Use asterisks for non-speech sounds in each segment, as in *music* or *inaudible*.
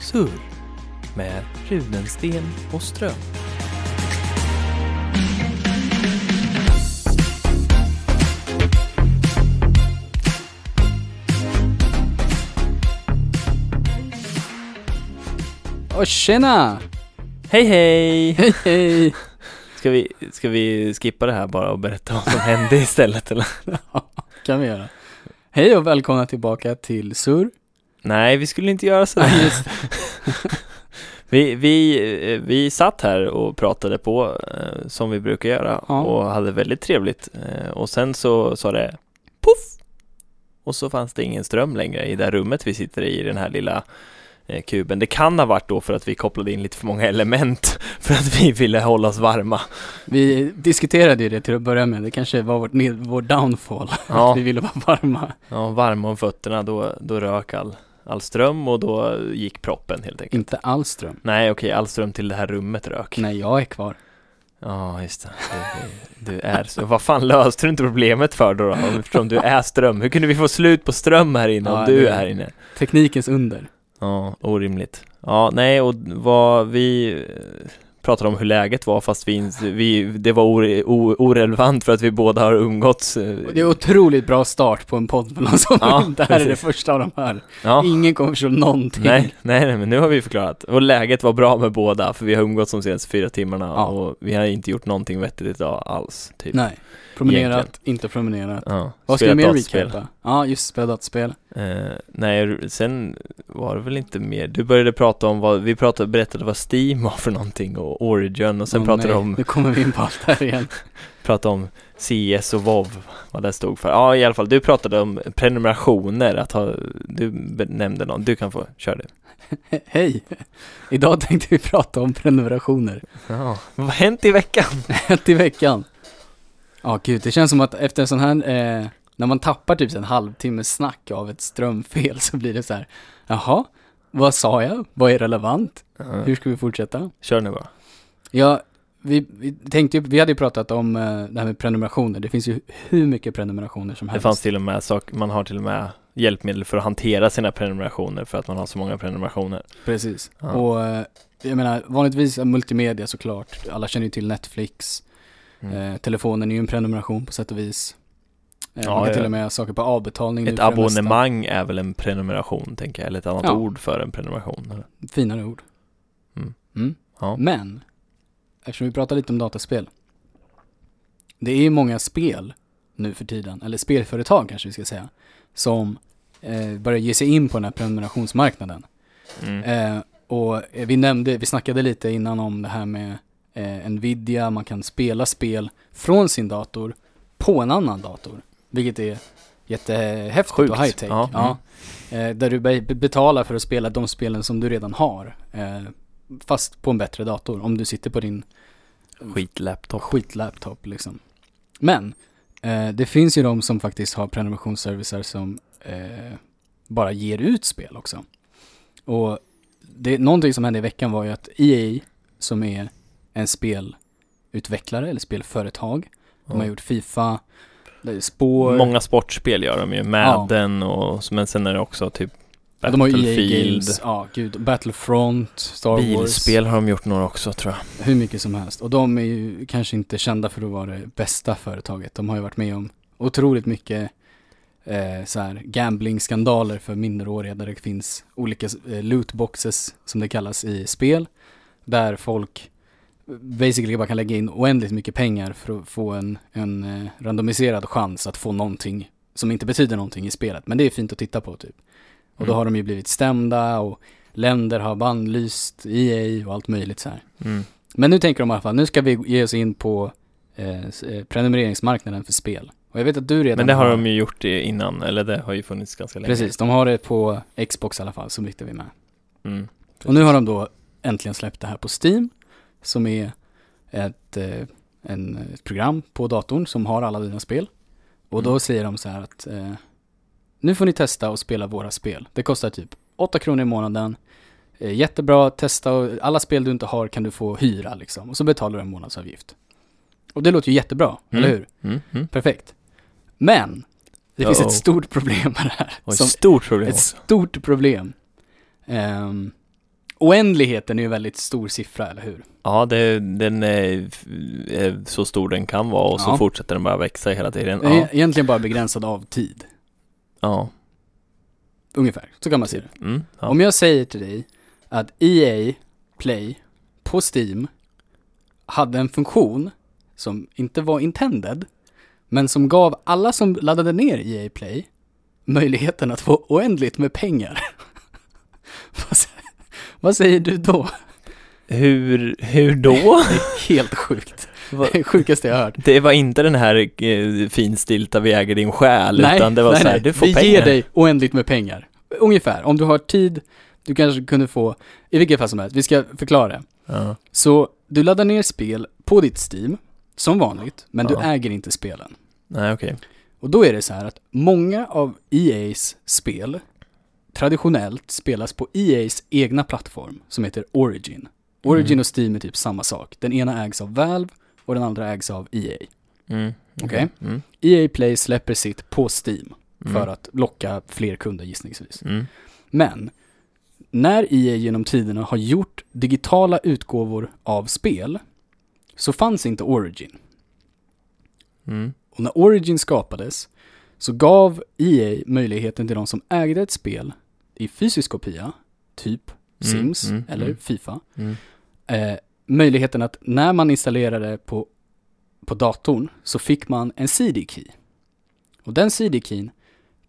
Surr med Rudensten och Ström. Och tjena! Hej hej! Hej hej! *laughs* Ska vi, ska vi skippa det här bara och berätta vad som hände istället eller? *laughs* kan vi göra. Hej och välkomna tillbaka till Sur. Nej, vi skulle inte göra sådär. *laughs* Vi, vi, eh, vi satt här och pratade på eh, som vi brukar göra Ja. och hade väldigt trevligt eh, och sen så sa det poff och så fanns det ingen ström längre i det rummet vi sitter i, i den här lilla eh, kuben. Det kan ha varit då för att vi kopplade in lite för många element *laughs* för att vi ville hålla oss varma. Vi diskuterade ju det till att börja med. Det kanske var vårt, vår downfall. Ja. Att vi ville vara varma. Ja, varma om fötterna, då, då rök all, all ström och då gick proppen helt enkelt. Inte alls ström. Nej, okej, all ström till det här rummet rök. Nej, jag är kvar. Ja, just det. Du, du är så. Vad fan löste du inte problemet för då, då? Eftersom du är ström. Hur kunde vi få slut på ström här inne om Ja, du är här inne? Teknikens under. Ja, orimligt. Ja, nej, och vad vi pratade om hur läget var fast vi, vi det var ore, o, orelevant för att vi båda har umgåtts. eh, Det är otroligt bra start på en podd för någon som Ja, *laughs* Det här är det precis. första av de här. Ja, Ingen kommer förstå någonting. nej, nej, nej, men nu har vi förklarat. Och läget var bra med båda för vi har umgåtts de senaste fyra timmarna Ja. och vi har inte gjort någonting vettigt idag alls, typ. Nej. Promenerat, Egentligen. inte promenerat. Ja, Vad ska spelat mer recapa? Ja, just spela dataspel. Eh, nej, sen var det väl inte mer. Du började prata om vad, vi pratade, berättade vad Steam var för någonting och Origin och sen Åh, pratade nej, om, Nu kommer vi in på allt här igen. *laughs* pratade om CS och WoW, vad det stod för. Ja, i alla fall, du pratade om prenumerationer, att ha, du nämnde någon, du kan få, kör du. *laughs* Hej! Idag tänkte vi prata om prenumerationer. Ja, vad har hänt i veckan? *laughs* Ett i veckan. Ja, gud, det känns som att efter en sån här, eh, när man tappar typ en halvtimme snack av ett strömfel så blir det så här, jaha, vad sa jag? Vad är relevant? Ja, Hur ska vi fortsätta? kör nu bara. Ja, vi, vi tänkte ju, vi hade ju pratat om eh, det här med prenumerationer. Det finns ju hur mycket prenumerationer som Det helst. fanns till och med sak, man har till och med hjälpmedel för att hantera sina prenumerationer för att man har så många prenumerationer. Precis. Ja. Och eh, jag menar, vanligtvis multimedia såklart. Alla känner ju till Netflix. Mm. Eh, telefonen är ju en prenumeration på sätt och vis. Eh, Ja, man kan ja. till och med ha saker på avbetalning Ett abonnemang är väl en prenumeration, tänker jag, eller ett annat Ja. ord för en prenumeration. eller? Finare ord. Mm. Mm. Ja. Men, eftersom vi pratar lite om dataspel. Det är ju många spel nu för tiden, eller spelföretag kanske vi ska säga, som eh, börjar ge sig in på den här prenumerationsmarknaden. Mm. Eh, och eh, vi nämnde, vi snackade lite innan om det här med eh, Nvidia, man kan spela spel från sin dator på en annan dator. Vilket är jättehäftigt Sjukt. och high-tech. Ja, Ja. Eh, där du be- betalar för att spela de spelen som du redan har. Eh, fast på en bättre dator, om du sitter på din Skitlaptop. skitlaptop liksom. Men, eh, det finns ju de som faktiskt har prenumerationsservicer som eh, bara ger ut spel också. Och det, någonting som hände i veckan var ju att EA, som är en spelutvecklare eller spelföretag, de har gjort Fifa, spår, Många sportspel gör de ju, Madden och men sen är det också typ ja, de EA Battlefield, Games, ja gud, Battlefront, Star Wars. bilspel har de gjort några också tror jag. Hur mycket som helst. Och de är ju kanske inte kända för att vara det bästa företaget. De har ju varit med om otroligt mycket eh, så här gambling-skandaler för minderåriga där det finns olika eh, lootboxes som det kallas i spel. Där folk basically bara kan lägga in oändligt mycket pengar för att få en, en eh, randomiserad chans att få någonting som inte betyder någonting i spelet. Men det är fint att titta på typ. Och då Mm. har de ju blivit stämda och länder har bannlyst EA och allt möjligt så här. Mm. Men nu tänker de i alla fall, nu ska vi ge oss in på eh, eh, prenumereringsmarknaden för spel. Och jag vet att du redan Men det har de ju gjort innan, eller det har ju funnits ganska länge. Precis, de har det på Xbox i alla fall, så mycket vi med. Mm. Och nu har de då äntligen släppt det här på Steam, som är ett, eh, en, ett program på datorn som har alla dina spel. Och då Mm. säger de så här att eh, nu får ni testa och spela våra spel. Det kostar typ 8 kronor i månaden. Eh, jättebra, testa och alla spel du inte har kan du få hyra liksom. Och så betalar du en månadsavgift. Och det låter ju jättebra, Mm. eller hur? Mm. Mm. Perfekt. Men, det finns Uh-oh. ett stort problem med det här. Och ett Som stort problem ett också. stort problem. Ehm, Oändligheten är ju en väldigt stor siffra, eller hur? Ja, det, den är, är så stor den kan vara och så Ja. fortsätter den bara växa hela tiden. Ja, Egentligen bara begränsad av tid, ja. ungefär. Så kan man se det. Mm, ja. Om jag säger till dig att EA Play på Steam hade en funktion som inte var intended, men som gav alla som laddade ner EA Play möjligheten att få oändligt med pengar. *laughs* sä- vad säger du då? Hur, hur då? *laughs* Helt sjukt. Det sjukaste jag hört. Det var inte den här eh, finstilta vi äger din själ, utan det var nej, så här, nej. du får Vi pengar. ger dig oändligt med pengar. Ungefär, om du har tid, du kanske kunde få, i vilket fall som helst, vi ska förklara det. Ja. Så du laddar ner spel på ditt Steam, som vanligt, men Ja. du äger inte spelen. Nej, okej. Och då är det så här att många av EA's spel traditionellt spelas på EA's egna plattform som heter Origin. Origin Mm. och Steam är typ samma sak. Den ena ägs av Valve och den andra ägs av EA. Mm. Okej. Mm. EA Play släpper sitt på Steam Mm. för att locka fler kunder gissningsvis. Mm. Men när EA genom tiderna har gjort digitala utgåvor av spel så fanns inte Origin. Mm. Och när Origin skapades så gav EA möjligheten till de som ägde ett spel i fysisk kopia, typ Mm, Sims mm, eller mm. Fifa, eh, möjligheten att när man installerade på, på datorn så fick man en CD-key. Och den CD-keyn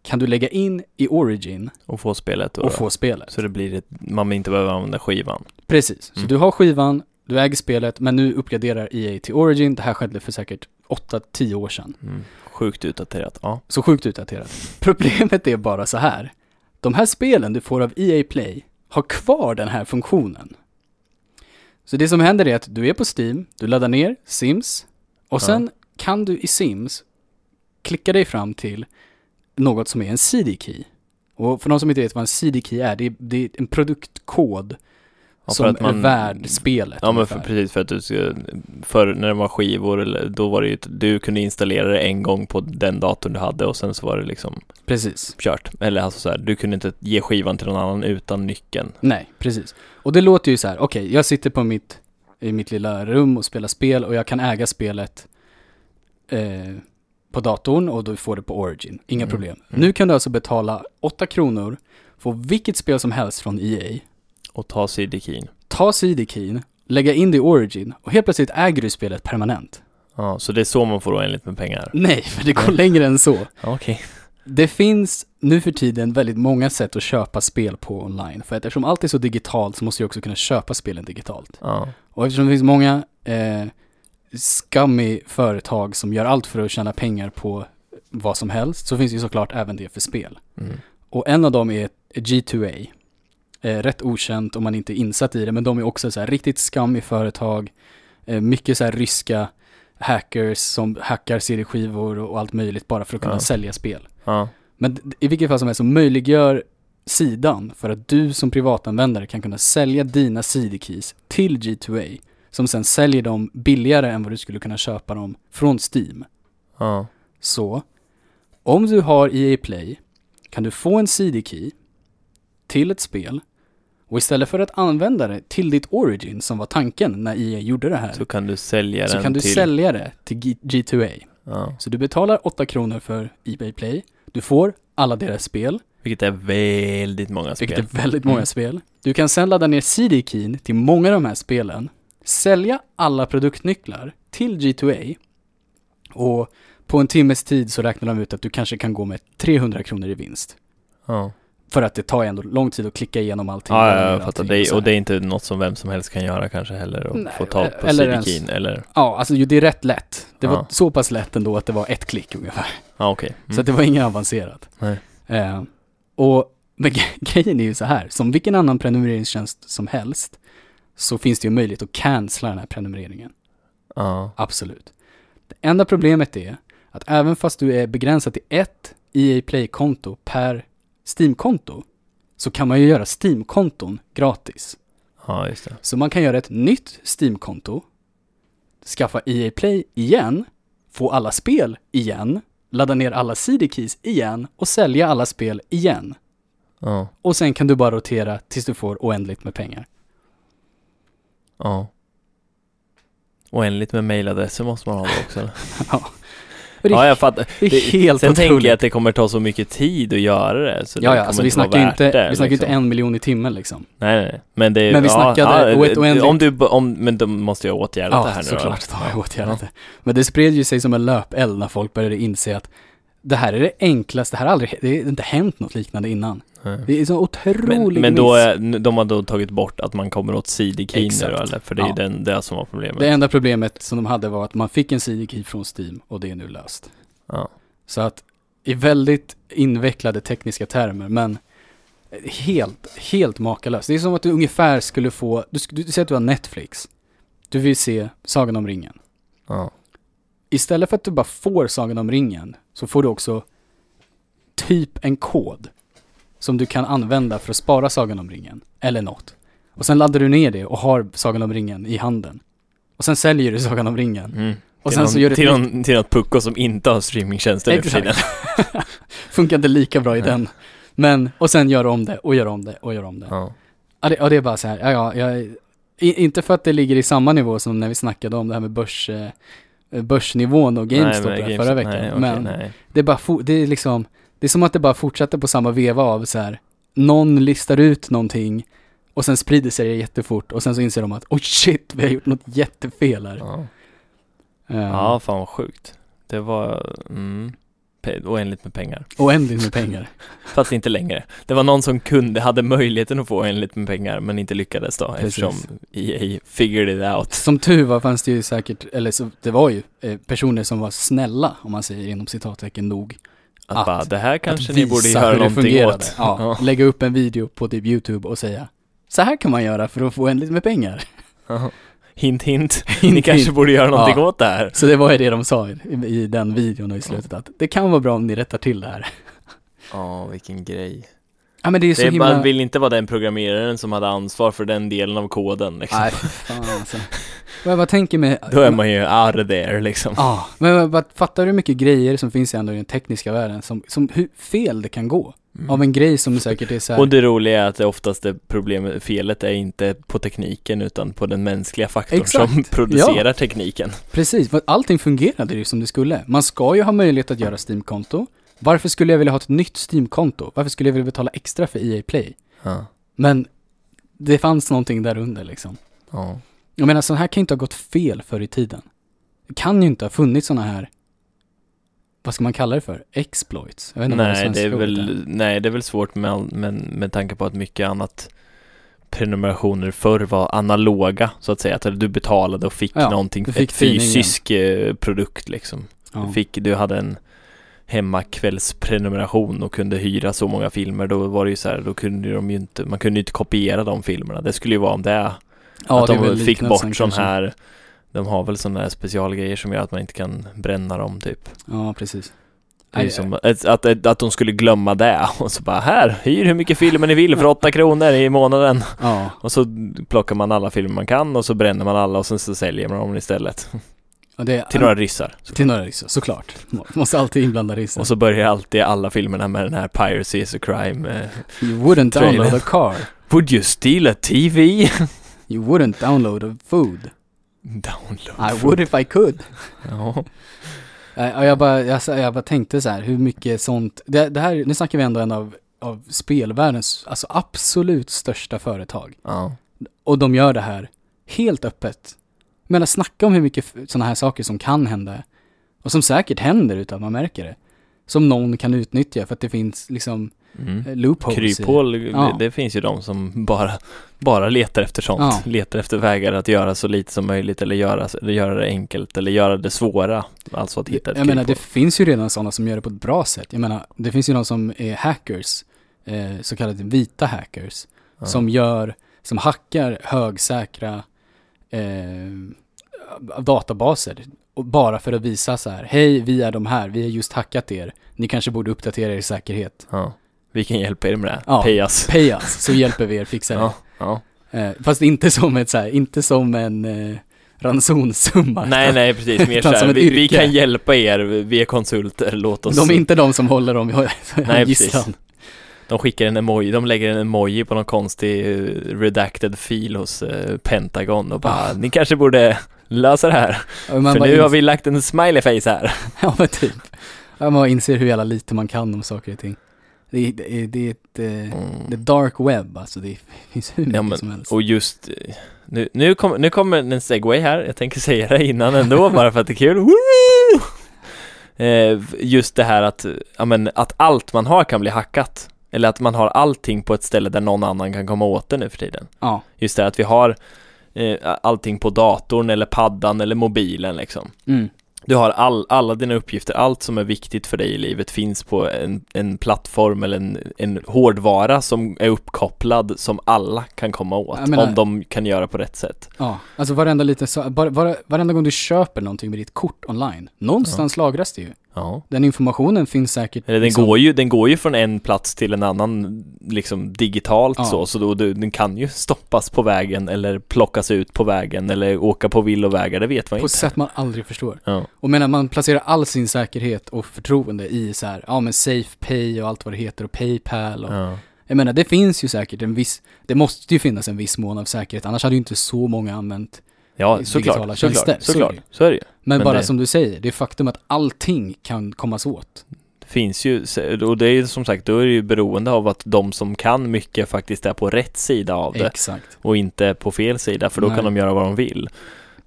kan du lägga in i Origin Och få spelet då. och få spelet. Så det blir ett, man inte behöver använda skivan. Precis, så Mm. du har skivan, du äger spelet, men nu uppgraderar EA till Origin. Det här skedde för säkert 8-10 år sedan. Mm. Sjukt utdaterat, ja. Så sjukt utdaterat. Problemet är bara så här. De här spelen du får av EA Play har kvar den här funktionen. Så det som händer är att du är på Steam, du laddar ner Sims och Ja. sen kan du i Sims klicka dig fram till något som är en CD-key. Och för de som inte vet vad en CD-key är, det är, det är en produktkod ja som är värd spelet. Ja men för, precis för att du ska, för när det var skivor eller då var det ju, du kunde installera det en gång på den datorn du hade och sen så var det liksom Precis. kört. Eller alltså så här, du kunde inte ge skivan till någon annan utan nyckeln. Nej, precis. Och det låter ju så här, okej, jag sitter på mitt, i mitt lilla rum och spelar spel och jag kan äga spelet eh, på datorn och då får det på Origin. Inga Mm. problem. Mm. Nu kan du alltså betala 8 kronor, få vilket spel som helst från EA, Och ta CD-keyn. ta ta CD-keyn, lägga in det i Origin och helt plötsligt äger du spelet permanent. Ja, så det är så man får oändligt med pengar. Nej, för det går längre än så. *laughs* Okej. Det finns nu för tiden väldigt många sätt att köpa spel på online. För att eftersom allt är så digitalt så måste jag också kunna köpa spelen digitalt. Ja. Och eftersom det finns många eh, scummy företag som gör allt för att tjäna pengar på vad som helst så finns det ju såklart även det för spel. Mm. Och en av dem är G2A. Eh, rätt okänt om man inte är insatt i det, men de är också så här riktigt scummy företag. Eh, mycket så här ryska hackers som hackar CD-skivor och allt möjligt bara för att kunna Ja. sälja spel. Ja. Men i vilket fall som helst så möjliggör sidan för att du som privatanvändare kan kunna sälja dina CD-keys till G2A som sen säljer dem billigare än vad du skulle kunna köpa dem från Steam. Ja. Så, om du har EA Play kan du få en CD-key till ett spel och istället för att använda det till ditt Origin som var tanken när EA gjorde det här Så kan du sälja så den kan du till... sälja det till G- G2A. Ja. Så du betalar 8 kronor för EA Play, du får alla deras spel Vilket är väldigt många spel. Vilket är väldigt många Mm. spel. Du kan sen ladda ner CD-keyn till många av de här spelen, sälja alla produktnycklar till G2A och på en timmes tid så räknar de ut att du kanske kan gå med 300 kronor i vinst. Ja, För att det tar ändå lång tid att klicka igenom allting. ja, jag fattar. Det, och det är inte något som vem som helst kan göra kanske heller och Nej, få tag på eller ens- CD-keyn eller? Ja, alltså det är rätt lätt. Det var Ja. så pass lätt ändå att det var ett klick ungefär. Ja, okej. Mm. Så det var inget avancerat. Nej. Eh, och men gre- *laughs* grejen är ju så här, som vilken annan prenumreringstjänst som helst så finns det ju möjlighet att cancella den här prenumereringen. Ja. Absolut. Det enda problemet är att även fast du är begränsad till ett EA Play-konto per Steam-konto så kan man ju göra Steam-konton gratis. ja, just det. Så man kan göra ett nytt Steam-konto, skaffa EA Play igen, få alla spel igen, ladda ner alla CD-keys igen och sälja alla spel igen. Ja. Och sen kan du bara rotera tills du får oändligt med pengar. Ja. Oändligt med mailadresser måste man ha då också. eller? *laughs* ja. Det, ja, jag fattar. det är Det, helt sen otroligt. tänker jag att det kommer ta så mycket tid att göra det. Så Ja, det ja, alltså vi snackar ju inte, det, vi snackar ju inte liksom. en miljon i timmen liksom. Nej, nej, men det är Men vi snackade ja, oändligt- ja, om du, om, men då måste jag åtgärda det Ja, här nu såklart. då. Har jag åtgärdat det. Men det spred ju sig som en löpeld när folk började inse att det här är det enklaste, det här har aldrig, det har inte hänt något liknande innan. Det är så otrolig Men, men då är, de har då tagit bort att man kommer åt CD-keyn nu eller? För det är Ja. den, det som var problemet. Det enda problemet som de hade var att man fick en CD-key från Steam och det är nu löst. Ja. Så att i väldigt invecklade tekniska termer, men helt, helt makalöst. Det är som att du ungefär skulle få, du, du, du säger att du har Netflix. Du vill se Sagan om ringen. Ja. Istället för att du bara får Sagan om ringen så får du också typ en kod som du kan använda för att spara Sagan om ringen, eller något. Och sen laddar du ner det och har Sagan om ringen i handen. Och sen säljer du Sagan om ringen. Mm. Och till sen någon, så gör du till, någon, till något pucko som inte har streamingtjänster nu för tiden. *laughs* Funkar inte lika bra i Nej. den. Men, och sen gör om det, och gör om det, och gör om det. Ja. Ja, det, ja, det är bara så här, ja, ja, jag, i, inte för att det ligger i samma nivå som när vi snackade om det här med börs, eh, börsnivån och GameStop Nej, men förra veckan. Nej, okej, men nej. det är bara, det är liksom, det är som att det bara fortsätter på samma veva av så här, någon listar ut någonting och sen sprider sig det jättefort och sen så inser de att oj shit, vi har gjort något jättefel här. Ja. Eh, ja, fan vad sjukt. Det var mm, oändligt med pengar. Oändligt med pengar. *laughs* Fast inte längre. Det var någon som kunde, hade möjligheten att få oändligt med pengar men inte lyckades då Precis. eftersom EA figured it out. Som tur var fanns det ju säkert, eller så, det var ju eh, personer som var snälla, om man säger inom citattecken nog. Att, Att- bara, det här kanske att ni borde göra hur det någonting fungerade. åt. Ja, lägga upp en video på typ YouTube och säga så här kan man göra för att få oändligt med pengar. Ja. Hint, hint. *laughs* Hint, Ni kanske hint. borde göra någonting Ja. åt det här. Så det var ju det de sa i, i den videon och i slutet att det kan vara bra om ni rättar till det här. Ja, vilken grej. Ja men det är så Det är, himla... Man vill inte vara den programmeraren som hade ansvar för den delen av koden liksom. Nej, fan alltså. Vad jag bara tänker med... *laughs* Då är man ju out of there liksom. Ja, men jag bara, fattar du hur mycket grejer som finns ändå i den tekniska världen som, som hur fel det kan gå? Mm. Av en grej som säkert är så här, Och det roliga är att det oftast är problemet, felet är inte på tekniken utan på den mänskliga faktorn Exakt. som producerar tekniken. Precis, för allting fungerade ju som det skulle. Man ska ju ha möjlighet att göra Steam-konto. Varför skulle jag vilja ha ett nytt Steam-konto? Varför skulle jag vilja betala extra för EA Play? Ja. Men det fanns någonting där under liksom. ja. Jag menar, så här kan ju inte ha gått fel förr i tiden. Det kan ju inte ha funnits sådana här, vad ska man kalla det för? Exploits? Jag vet inte Nej, det är väl, nej, det är väl svårt med, men med tanke på att mycket annat prenumerationer förr var analoga så att säga, att du betalade och fick Ja, någonting, du fick ett fysisk eh, produkt liksom. Ja. Du, fick, du hade en hemmakvällsprenumeration och kunde hyra så många filmer, då var det ju så här, då kunde de ju inte, man kunde ju inte kopiera de filmerna. Det skulle ju vara om det, ja, att det de fick bort sån här, de har väl sådana här specialgrejer som gör att man inte kan bränna dem typ. Ja, precis. Det som, att, att, att de skulle glömma det *laughs* och så bara här, hyr hur mycket filmer ni vill för åtta kronor i månaden. Ja, Och så plockar man alla filmer man kan och så bränner man alla och sen så säljer man dem istället. Det, Till några ryssar. till några ryssar, såklart. Må- Måste alltid inblanda ryssar. Och så börjar alltid alla filmerna med den här Piracy is a crime. eh, You wouldn't Trailer. download a car. Would you steal a TV? You wouldn't download a food. Download. I would if I could. Ja. Och jag, bara, jag, jag bara tänkte så här, hur mycket sånt, det, det här, nu snackar vi ändå en av, av spelvärldens, alltså absolut största företag. ja. Och de gör det här helt öppet. Jag menar, snacka om hur mycket sådana här saker som kan hända. Och som säkert händer utan att man märker det. Som någon kan utnyttja för att det finns liksom Mm. eh, loopholes Kryphål, Ja. det, det finns ju de som bara, bara letar efter sånt. Ja. Letar efter vägar att göra så lite som möjligt eller göra, eller göra det enkelt eller göra det svåra. Alltså att hitta ett Jag menar, det kryphål. finns ju redan sådana som gör det på ett bra sätt. Jag menar, det finns ju de som är hackers, eh, så kallade vita hackers, Ja. som gör, som hackar högsäkra eh, databaser. Bara för att visa så här, hej, vi är de här, vi har just hackat er, ni kanske borde uppdatera er säkerhet. Ja. Vi kan hjälpa er med det. Ja. Pay us. Pay us, så hjälper vi er fixa det. Ja. Ja. Eh, fast inte som ett så här, inte som en eh, ransonsumma. Nej, nej, precis. Mer så här, vi, vi kan hjälpa er, vi är konsulter, låt oss... De är inte de som håller dem i *laughs* Nej, gisslan. precis. De skickar en emoji, de lägger en emoji på någon konstig eh, redacted fil hos eh, Pentagon och bara Ah. ni kanske borde lösa det här. För nu har vi lagt en smiley face här. *laughs* Ja men typ. Ja, man inser hur jävla lite man kan om saker och ting. Det är, det det är ett, eh, det är dark web alltså, det finns hur mycket Ja, men- som helst. Och just nu, nu, kom, nu kommer en segway här, jag tänker säga det innan ändå *laughs* bara för att det är kul. Woo! Just det här att, ja, men, att allt man har kan bli hackat. Eller att man har allting på ett ställe där någon annan kan komma åt det nu för tiden. Ja, Just det att vi har eh, allting på datorn eller paddan eller mobilen liksom. mm. Du har all, alla dina uppgifter, allt som är viktigt för dig i livet finns på en, en plattform eller en, en hårdvara som är uppkopplad som alla kan komma åt menar- om de kan göra på rätt sätt. ja. Alltså varenda liten så, bara, bara, varenda gång du köper någonting med ditt kort online, någonstans lagras det ju. Ja. Den informationen finns säkert. Eller den, liksom- går ju, den går ju från en plats till en annan liksom digitalt Ja. så, så då, du, den kan ju stoppas på vägen eller plockas ut på vägen eller åka på villovägar, det vet man På inte. sätt man aldrig förstår. Ja. Och menar man placerar all sin säkerhet och förtroende i så här, ja men SafePay och allt vad det heter och Paypal och Ja. Jag menar det finns ju säkert en viss, det måste ju finnas en viss mån av säkerhet, annars hade ju inte så många använt. Ja, digitala såklart, tjänster, såklart, såklart, så är det ju. Men, Men bara det- som du säger, det är faktum att allting kan kommas åt. Det finns ju, och det är ju som sagt, då är det ju beroende av att de som kan mycket faktiskt är på rätt sida av det Exakt. och inte på fel sida, för då Nej. kan de göra vad de vill.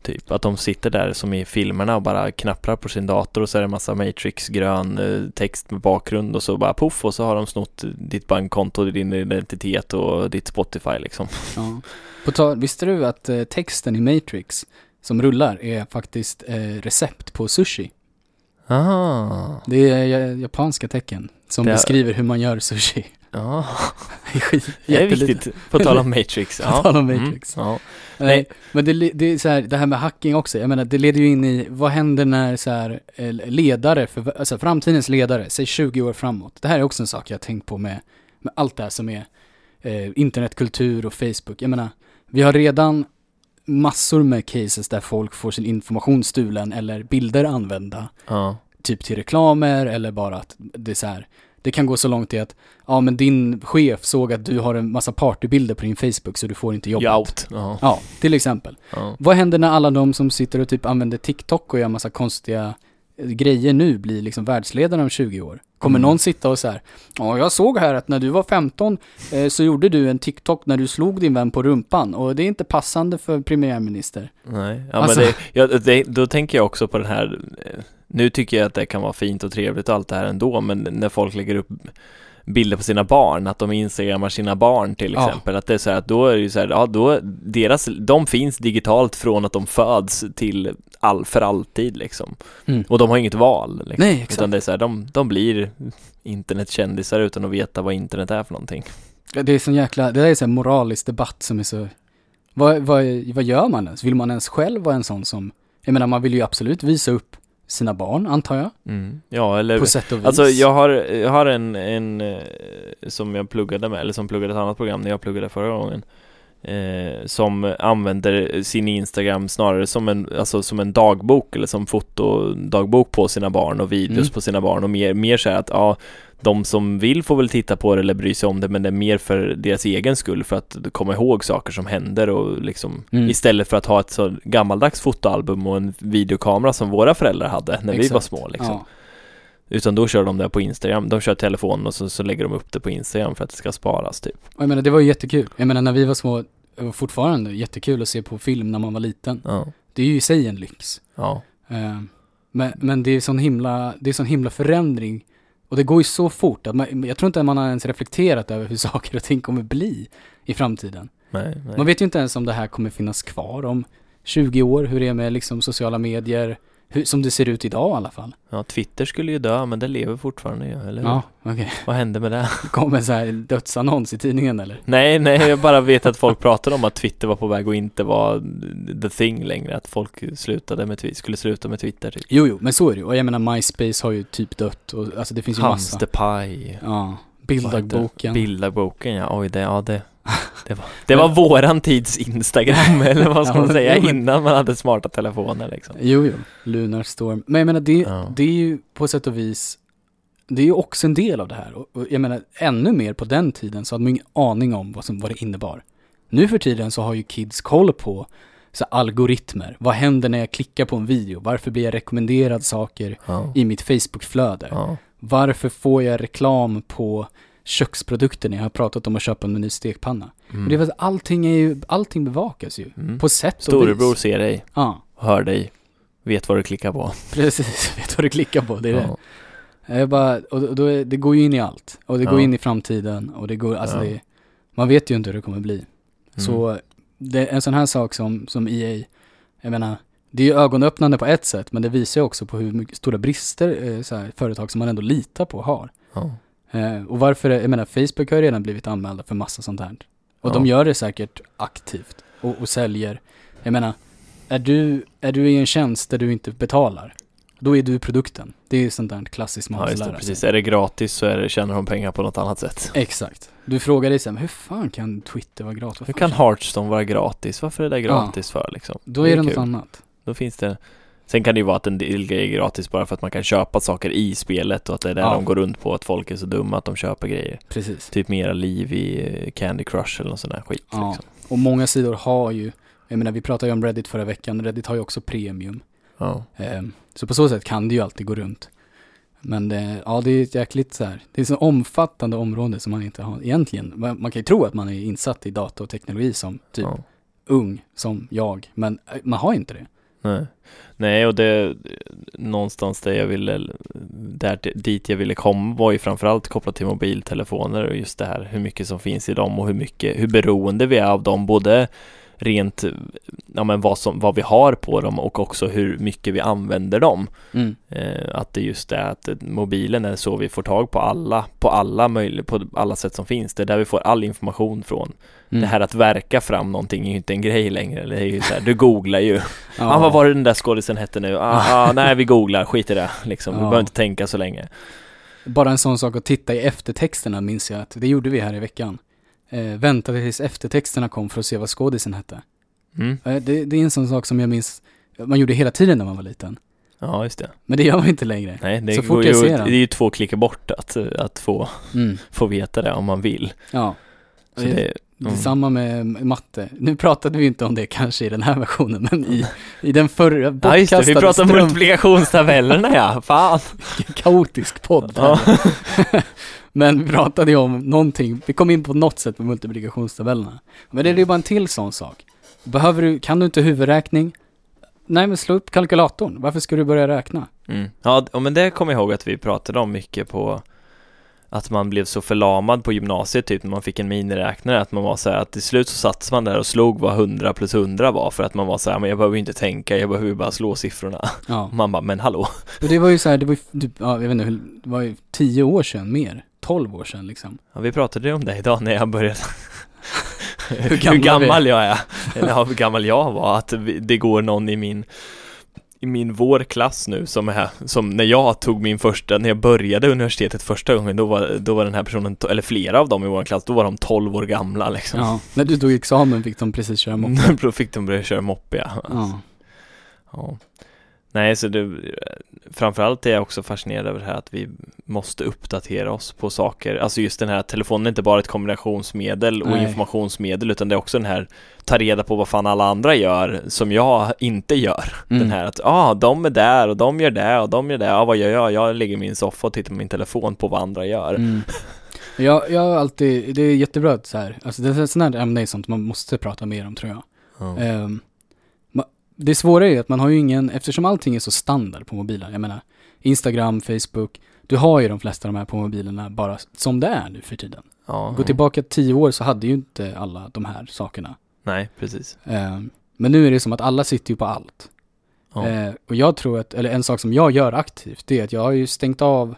Typ att de sitter där som i filmerna och bara knapprar på sin dator och så är det en massa Matrix-grön eh, text med bakgrund och så bara poff och så har de snott ditt bankkonto, din identitet och ditt Spotify liksom. Ja. På tal, visste du att eh, texten i Matrix som rullar är faktiskt eh, recept på sushi? Ah, Det är ja- japanska tecken som Det- beskriver hur man gör sushi. ja, *laughs* Det är viktigt. På tal om Matrix. *laughs* På tal om Matrix. Mm, ja. Nej, men det, det är så här, det här med hacking också, jag menar det leder ju in i, vad händer när så här, eh, ledare, för, alltså framtidens ledare, säg 20 år framåt. Det här är också en sak jag har tänkt på med, med allt det här som är eh, internetkultur och Facebook. Jag menar, vi har redan massor med cases där folk får sin information stulen eller bilder använda, ja. Typ till reklamer eller bara att det är så här, det kan gå så långt i att, ja men din chef såg att du har en massa partybilder på din Facebook så du får inte jobbet. Out. Ja. Ja, till exempel. Ja. Vad händer när alla de som sitter och typ använder TikTok och gör massa konstiga eh, grejer nu blir liksom världsledare om 20 år? Kommer Mm. någon sitta och så här, ja jag såg här att när du var 15 eh, så gjorde du en TikTok när du slog din vän på rumpan och det är inte passande för premiärminister. Nej, ja, Alltså- men det, ja, det, då tänker jag också på den här eh, Nu tycker jag att det kan vara fint och trevligt och allt det här ändå Men när folk lägger upp bilder på sina barn, att de instagrammar sina barn till Ja. exempel Att det är så här, att då är det ju så här, ja då deras, de finns digitalt från att de föds till all, för alltid liksom Mm. Och de har inget val liksom. Nej, exakt. Utan det är så här, de, de blir internetkändisar utan att veta vad internet är för någonting Ja, Det är sån jäkla, det där är så här moralisk debatt som är så, vad, vad, vad gör man ens? Vill man ens själv vara en sån som, jag menar man vill ju absolut visa upp sina barn antar jag, mm. Ja, eller på sätt och vis. Alltså jag har, jag har en, en eh, som jag pluggade med, eller som pluggade ett annat program när jag pluggade förra gången eh, Som använder sin Instagram snarare som en, alltså som en dagbok eller som fotodagbok på sina barn och videos Mm. på sina barn och mer, mer så här att ja de som vill får väl titta på det eller bry sig om det men det är mer för deras egen skull för att komma ihåg saker som händer och liksom Mm. istället för att ha ett så gammaldags fotoalbum och en videokamera som våra föräldrar hade när vi var Exakt. små liksom. Ja. Utan då kör de det på Instagram, de kör telefonen och så, så lägger de upp det på Instagram för att det ska sparas typ. Och jag menar det var ju jättekul. Jag menar när vi var små, var fortfarande jättekul att se på film när man var liten. Ja, Det är ju i sig en lyx. ja, Eh, Men, men det är sån himla, det är sån himla förändring. Och det går ju så fort att man, jag tror inte man har ens reflekterat över hur *laughs* saker och ting kommer bli i framtiden. nej, nej. Man vet ju inte ens om det här kommer finnas kvar om 20 år, hur det är med liksom sociala medier, hur, som det ser ut idag i alla fall. Ja, Twitter skulle ju dö, men det lever fortfarande ju, eller hur? Ja, okej. Vad hände med det? *laughs* Kommer så här en dödsannons i tidningen eller? nej, nej, jag bara vet att folk pratade om att Twitter var på väg att inte vara the thing längre, att folk slutade med Twitter, skulle sluta med Twitter typ. Jo, jo, men så är det ju. Och jag menar MySpace har ju typ dött och alltså det finns ju massa. Hamsterpaj. Ja, bildagboken. Bildagboken ja, oj det, ja det Det var, det var våran tids Instagram *laughs* eller vad ska man säga innan man hade smarta telefoner liksom Jo, jo, Lunar Storm. Men jag menar, det, Ja. det är ju på sätt och vis det är ju också en del av det här. Och, jag menar, ännu mer på den tiden så hade man ingen aning om vad, som, vad det innebar. Nu för tiden så har ju kids koll på så algoritmer. Vad händer när jag klickar på en video? Varför blir jag rekommenderad saker Ja. i mitt Facebook-flöde? Ja. Varför får jag reklam på köksprodukter när jag har pratat om att köpa en ny stekpanna? Mm. Det är för att allting är ju, allting bevakas ju. Mm. På sätt och Storebror vis. ser dig, Ja, hör dig, vet vad du klickar på. *laughs* precis. Vet vad du klickar på, det är det. Ja. Jag bara, och då- är, det går ju in i allt. Och det går Ja. in i framtiden och det går, alltså Ja. det, man vet ju inte hur det kommer bli. Mm. Så det, en sån här sak som, som EA, jag menar, det är ju ögonöppnande på ett sätt, men det visar ju också på hur mycket stora brister eh, här, företag som man ändå litar på har. Ja. Eh, och varför, det- jag menar, Facebook har ju redan blivit anmälda för massa sånt här. Och Ja. de gör det säkert aktivt och, och säljer. Jag menar, är du, är du i en tjänst där du inte betalar, då är du produkten. Det är ju sånt där klassiskt man Ja, det, precis. Är det gratis så är det, tjänar de pengar på något annat sätt. Exakt. Du frågar dig sen, hur fan kan Twitter vara gratis? Hur kan Hearthstone vara gratis? Varför är det gratis för liksom? Då är det något kul. annat. Då finns det Sen kan det ju vara att en del grejer är gratis bara för att man kan köpa saker i spelet och att det är där Ja. de går runt på att folk är så dumma att de köper grejer. Precis. Typ mera liv i eh, Candy Crush eller någon sån där skit Ja. liksom. Och många sidor har ju, jag menar vi pratade ju om Reddit förra veckan, Reddit har ju också premium. Ja. Ehm, så på så sätt kan det ju alltid gå runt. Men det, ja, det är ett jäkligt så här, det är så omfattande område som man inte har egentligen. Man, man kan ju tro att man är insatt i data och teknologi som typ ja. ung, som jag, men eh, man har inte det. Nej. Nej, och det någonstans där jag ville, där, dit jag ville komma var ju framförallt kopplat till mobiltelefoner och just det här hur mycket som finns i dem och hur mycket, hur beroende vi är av dem, både rent, ja men vad som, vad vi har på dem och också hur mycket vi använder dem. Mm. Eh, att det just är att eh, mobilen är så vi får tag på alla, på alla möjliga, på alla sätt som finns. Det är där vi får all information från. Mm. Det här att verka fram någonting är ju inte en grej längre. Det är ju så här, du googlar ju. *laughs* ja. Ah, vad var det den där skådisen hette nu? Ah, ah, nej, vi googlar, skit i det. Liksom. Vi Ja. behöver inte tänka så länge. Bara en sån sak att titta i eftertexterna minns jag att det gjorde vi här i veckan. Eh, väntade tills eftertexterna kom för att se vad skådisen hette. Mm. Eh, det, det är en sån sak som jag minns, man gjorde hela tiden när man var liten. Ja, just det. Men det gör man inte längre. Nej, det, Så går fort ju, jag ser det den. är ju två klickar bort att, att få, Mm. *laughs* få veta det om man vill. Ja. Så Det- det, Det är Mm. samma med matte. Nu pratade vi inte om det kanske i den här versionen, men i, i den förra ja, just det. Vi bortkastade pratar om ström- multiplikationstabellerna ja. Fan. *laughs* kaotisk podd. Ja. *laughs* Men vi pratade ju om någonting, vi kom in på något sätt med multiplikationstabellerna. Men det är ju bara en till sån sak. Behöver du, kan du inte huvudräkning? Nej men slå upp kalkylatorn, varför ska du börja räkna? Mm. Ja, men det kommer jag ihåg att vi pratade om mycket på att man blev så förlamad på gymnasiet typ när man fick en miniräknare att man var så här att till slut så satt man där och slog vad 100 plus 100 var för att man var så här men jag behöver inte tänka, jag behöver bara slå siffrorna. Ja, Man bara men hallå. och det var ju så här, det var ju typ, ja, jag vet inte, det var ju tio år sedan mer. 12 år sedan liksom. Ja, vi pratade ju om det idag när jag började *laughs* hur gammal, vi är. jag är. Eller hur gammal jag var. Att det går någon i min i min vår klass nu som är, som när jag tog min första, när jag började universitetet första gången, då var, då var den här personen, eller flera av dem i vår klass, då var de 12 år gamla liksom. Ja, när du tog examen fick de precis köra moppe. *laughs* då fick de börja köra moppe, ja. Ja. ja. Nej, så det, framförallt är jag också fascinerad över det här att vi måste uppdatera oss på saker. Alltså just den här telefonen är inte bara ett kombinationsmedel och Nej. informationsmedel utan det är också den här ta reda på vad fan alla andra gör som jag inte gör. Mm. Den här att, ah, de är där och de gör det och de gör det. Ah, vad gör jag? Jag ligger i min soffa och tittar på min telefon på vad andra gör. Mm. *laughs* Jag, jag har alltid, det är jättebra att så här, alltså det är sådana här ämnen är sånt man måste prata mer om tror jag. Ja. Ehm, ma- det svåra är ju att man har ju ingen, eftersom allting är så standard på mobilen, jag menar Instagram, Facebook, du har ju de flesta av de här på mobilerna bara som det är nu för tiden. Ja, Gå tillbaka tio år så hade ju inte alla de här sakerna. Nej, precis. Ehm, men nu är det som att alla sitter ju på allt. Ja. Eh, och jag tror att, eller en sak som jag gör aktivt, det är att jag har ju stängt av,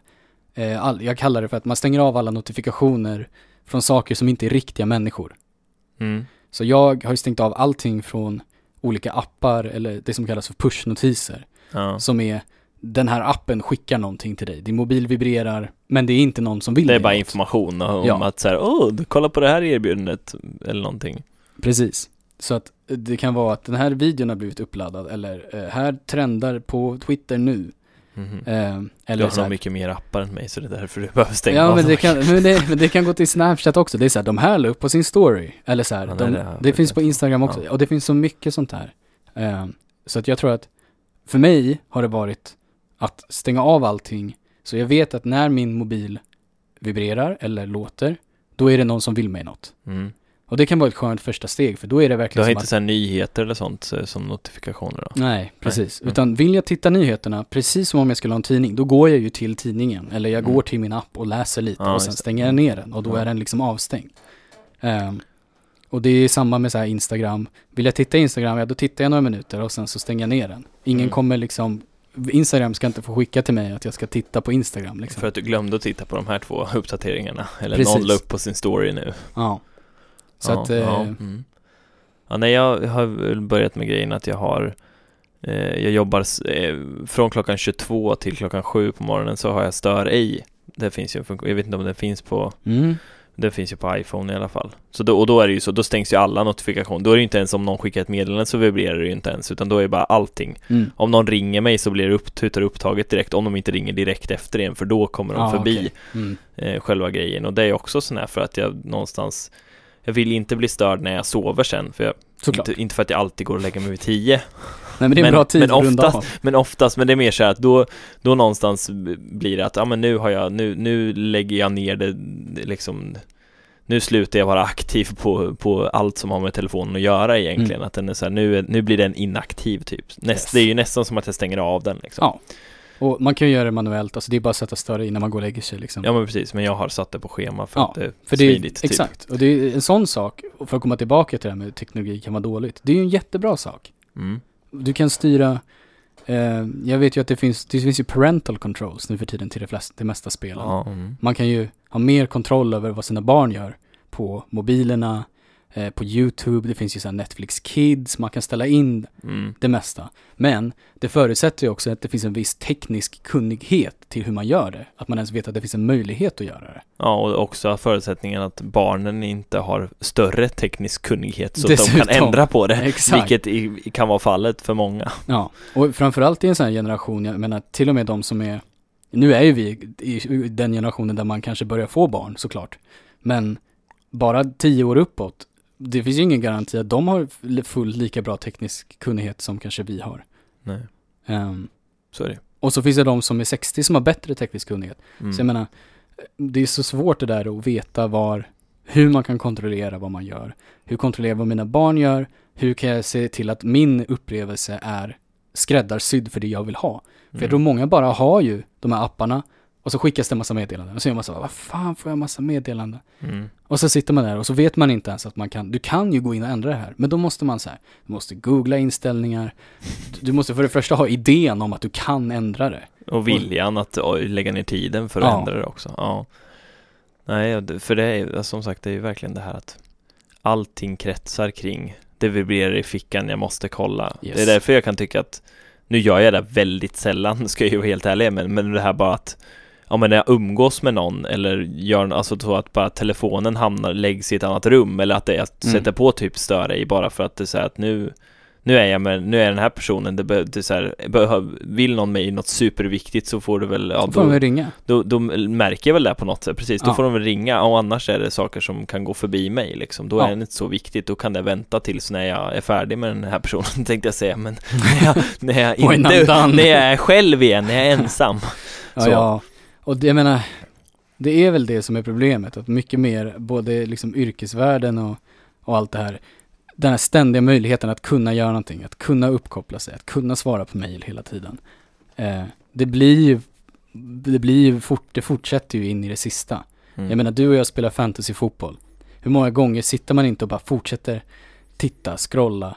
eh, all, jag kallar det för att man stänger av alla notifikationer från saker som inte är riktiga människor. Mm. Så jag har ju stängt av allting från olika appar eller det som kallas för pushnotiser. Ja. Som är, den här appen skickar någonting till dig. Din mobil vibrerar, men det är inte någon som vill Det är bara något. information om Ja. att så här, åh, kolla på det här erbjudandet eller någonting. Precis. Så att det kan vara att den här videon har blivit uppladdad eller eh, här trendar på Twitter nu. Mhm. Eh, Du eller har så nog mycket mer appar än mig så det är därför du behöver stänga Ja av men det, kan, men, det, men det kan gå till Snapchat också, det är så här, de här la upp på sin story, eller så här, Ja, nej, de, det det, har jag finns på. Instagram också, Ja. och det finns så mycket sånt här. Eh, så att jag tror att, för mig har det varit att stänga av allting, så jag vet att när min mobil vibrerar eller låter, då är det någon som vill mig något. Mm. Och det kan vara ett skönt första steg, för då är det Du verkligen har som inte att, nyheter eller sånt så- som notifikationer då? Nej, precis. Mm. Utan vill jag titta nyheterna, precis som om jag skulle ha en tidning, då går jag ju till tidningen. Eller jag Mm. går till min app och läser lite Ja, och sen stänger jag ner den och då Ja. är den liksom avstängd. Ehm, och det är samma med så här Instagram. Vill jag titta Instagram, ja då tittar jag några minuter och sen så stänger jag ner den. Ingen Mm. kommer liksom, Instagram ska inte få skicka till mig att jag ska titta på Instagram liksom. För att du glömde att titta på de här två uppdateringarna. Eller Precis. någon la upp på sin story nu. Ja. Så ja, att, eh, ja, mm. ja, nej, jag har väl börjat med grejen att jag har eh, Jag jobbar eh, från klockan 22 till klockan 7 på morgonen så har jag stör ej. Det finns ju en funktion, jag vet inte om det finns på mm, Det finns ju på iPhone i alla fall. Så då, och då är det ju så, då stängs ju alla notifikationer. Då är det ju inte ens om någon skickar ett meddelande så vibrerar det ju inte ens, utan då är det bara allting. mm. Om någon ringer mig så blir det upp, tutar upptaget direkt, om de inte ringer direkt efter igen, för då kommer de Ja, förbi okej. Mm. eh, själva grejen. Och det är också sån här för att jag någonstans jag vill inte bli störd när jag sover sen, för jag, Såklart. inte, inte för att jag alltid går och lägger mig vid tio, Nej men det är en men- bra tid men oftast- men oftast, men det är mer så här att då, då någonstans blir det att, ja men nu har jag, nu, nu lägger jag ner det, liksom nu slutar jag vara aktiv på, på allt som har med telefonen att göra egentligen. Mm. Att den är så här, nu, nu blir den inaktiv typ. Näst, Yes. Det är ju nästan som att jag stänger av den liksom. Ja. Och man kan ju göra det manuellt, alltså det är bara att sätta större innan man går och lägger sig liksom. Ja men precis, men jag har satt det på schema för Ja, att det är För det är, smidigt. Typ. exakt, och det är en sån sak, för att komma tillbaka till det här med teknologi kan vara dåligt, det är ju en jättebra sak. Mm. Du kan styra, eh, jag vet ju att det finns, det finns ju parental controls nu för tiden till de flesta, det mesta spelen. Mm. Man kan ju ha mer kontroll över vad sina barn gör på mobilerna, eh, på YouTube, det finns ju så Netflix Kids, man kan ställa in Mm. det mesta. Men det förutsätter ju också att det finns en viss teknisk kunnighet till hur man gör det. Att man ens vet att det finns en möjlighet att göra det. Ja, och också förutsättningen att barnen inte har större teknisk kunnighet så att de Dessutom. kan ändra på det. Exakt. Vilket i, kan vara fallet för många. Ja, och framförallt i en sån här generation, jag menar till och med de som är, nu är ju vi i den generationen där man kanske börjar få barn såklart, men bara tio år uppåt, det finns ju ingen garanti att de har fullt lika bra teknisk kunnighet som kanske vi har. Nej, Ehm, så är det. och så finns det de som är 60 som har bättre teknisk kunnighet. Mm. Så jag menar, det är så svårt det där att veta var, hur man kan kontrollera vad man gör. Hur kontrollerar jag vad mina barn gör? Hur kan jag se till att min upplevelse är skräddarsydd för det jag vill ha? För jag Mm. tror många bara har ju de här apparna och så skickas det en massa meddelanden och så är man så vad fan får jag massa meddelanden? Mm. Och så sitter man där och så vet man inte ens att man kan, du kan ju gå in och ändra det här, men då måste man så här, du måste googla inställningar, du måste för det första ha idén om att du kan ändra det. Och viljan att oj, lägga ner tiden för att Ja. ändra det också. Ja. Nej, och för det är som sagt, det är ju verkligen det här att allting kretsar kring det vibrerar i fickan, jag måste kolla. Yes. Det är därför jag kan tycka att nu gör jag det väldigt sällan, ska jag ju vara helt ärlig med, men det här bara att Ja men när jag umgås med någon eller gör alltså så att bara telefonen hamnar, läggs i ett annat rum eller att det är att Mm. sätta på typ störa i bara för att det är så här att nu nu är jag med, nu är den här personen, det, be, det så här, behöv, vill någon mig något superviktigt så får du väl, ja Så får de då, väl ringa. då, då märker jag väl det på något sätt, precis, då Ja. får de väl ringa och annars är det saker som kan gå förbi mig liksom, då Ja. är det inte så viktigt, då kan det vänta tills när jag är färdig med den här personen *laughs* tänkte jag säga, men *laughs* när jag, när jag inte, när jag är själv igen, när jag är ensam *laughs* Ja, Så. ja. Och det, jag menar, det är väl det som är problemet, att mycket mer, både liksom yrkesvärlden och, och allt det här, den här ständiga möjligheten att kunna göra någonting, att kunna uppkoppla sig, att kunna svara på mejl hela tiden. Eh, det blir ju, det blir ju fort, det fortsätter ju in i det sista. Mm. Jag menar, du och jag spelar fantasyfotboll. Hur många gånger sitter man inte och bara fortsätter titta, scrolla,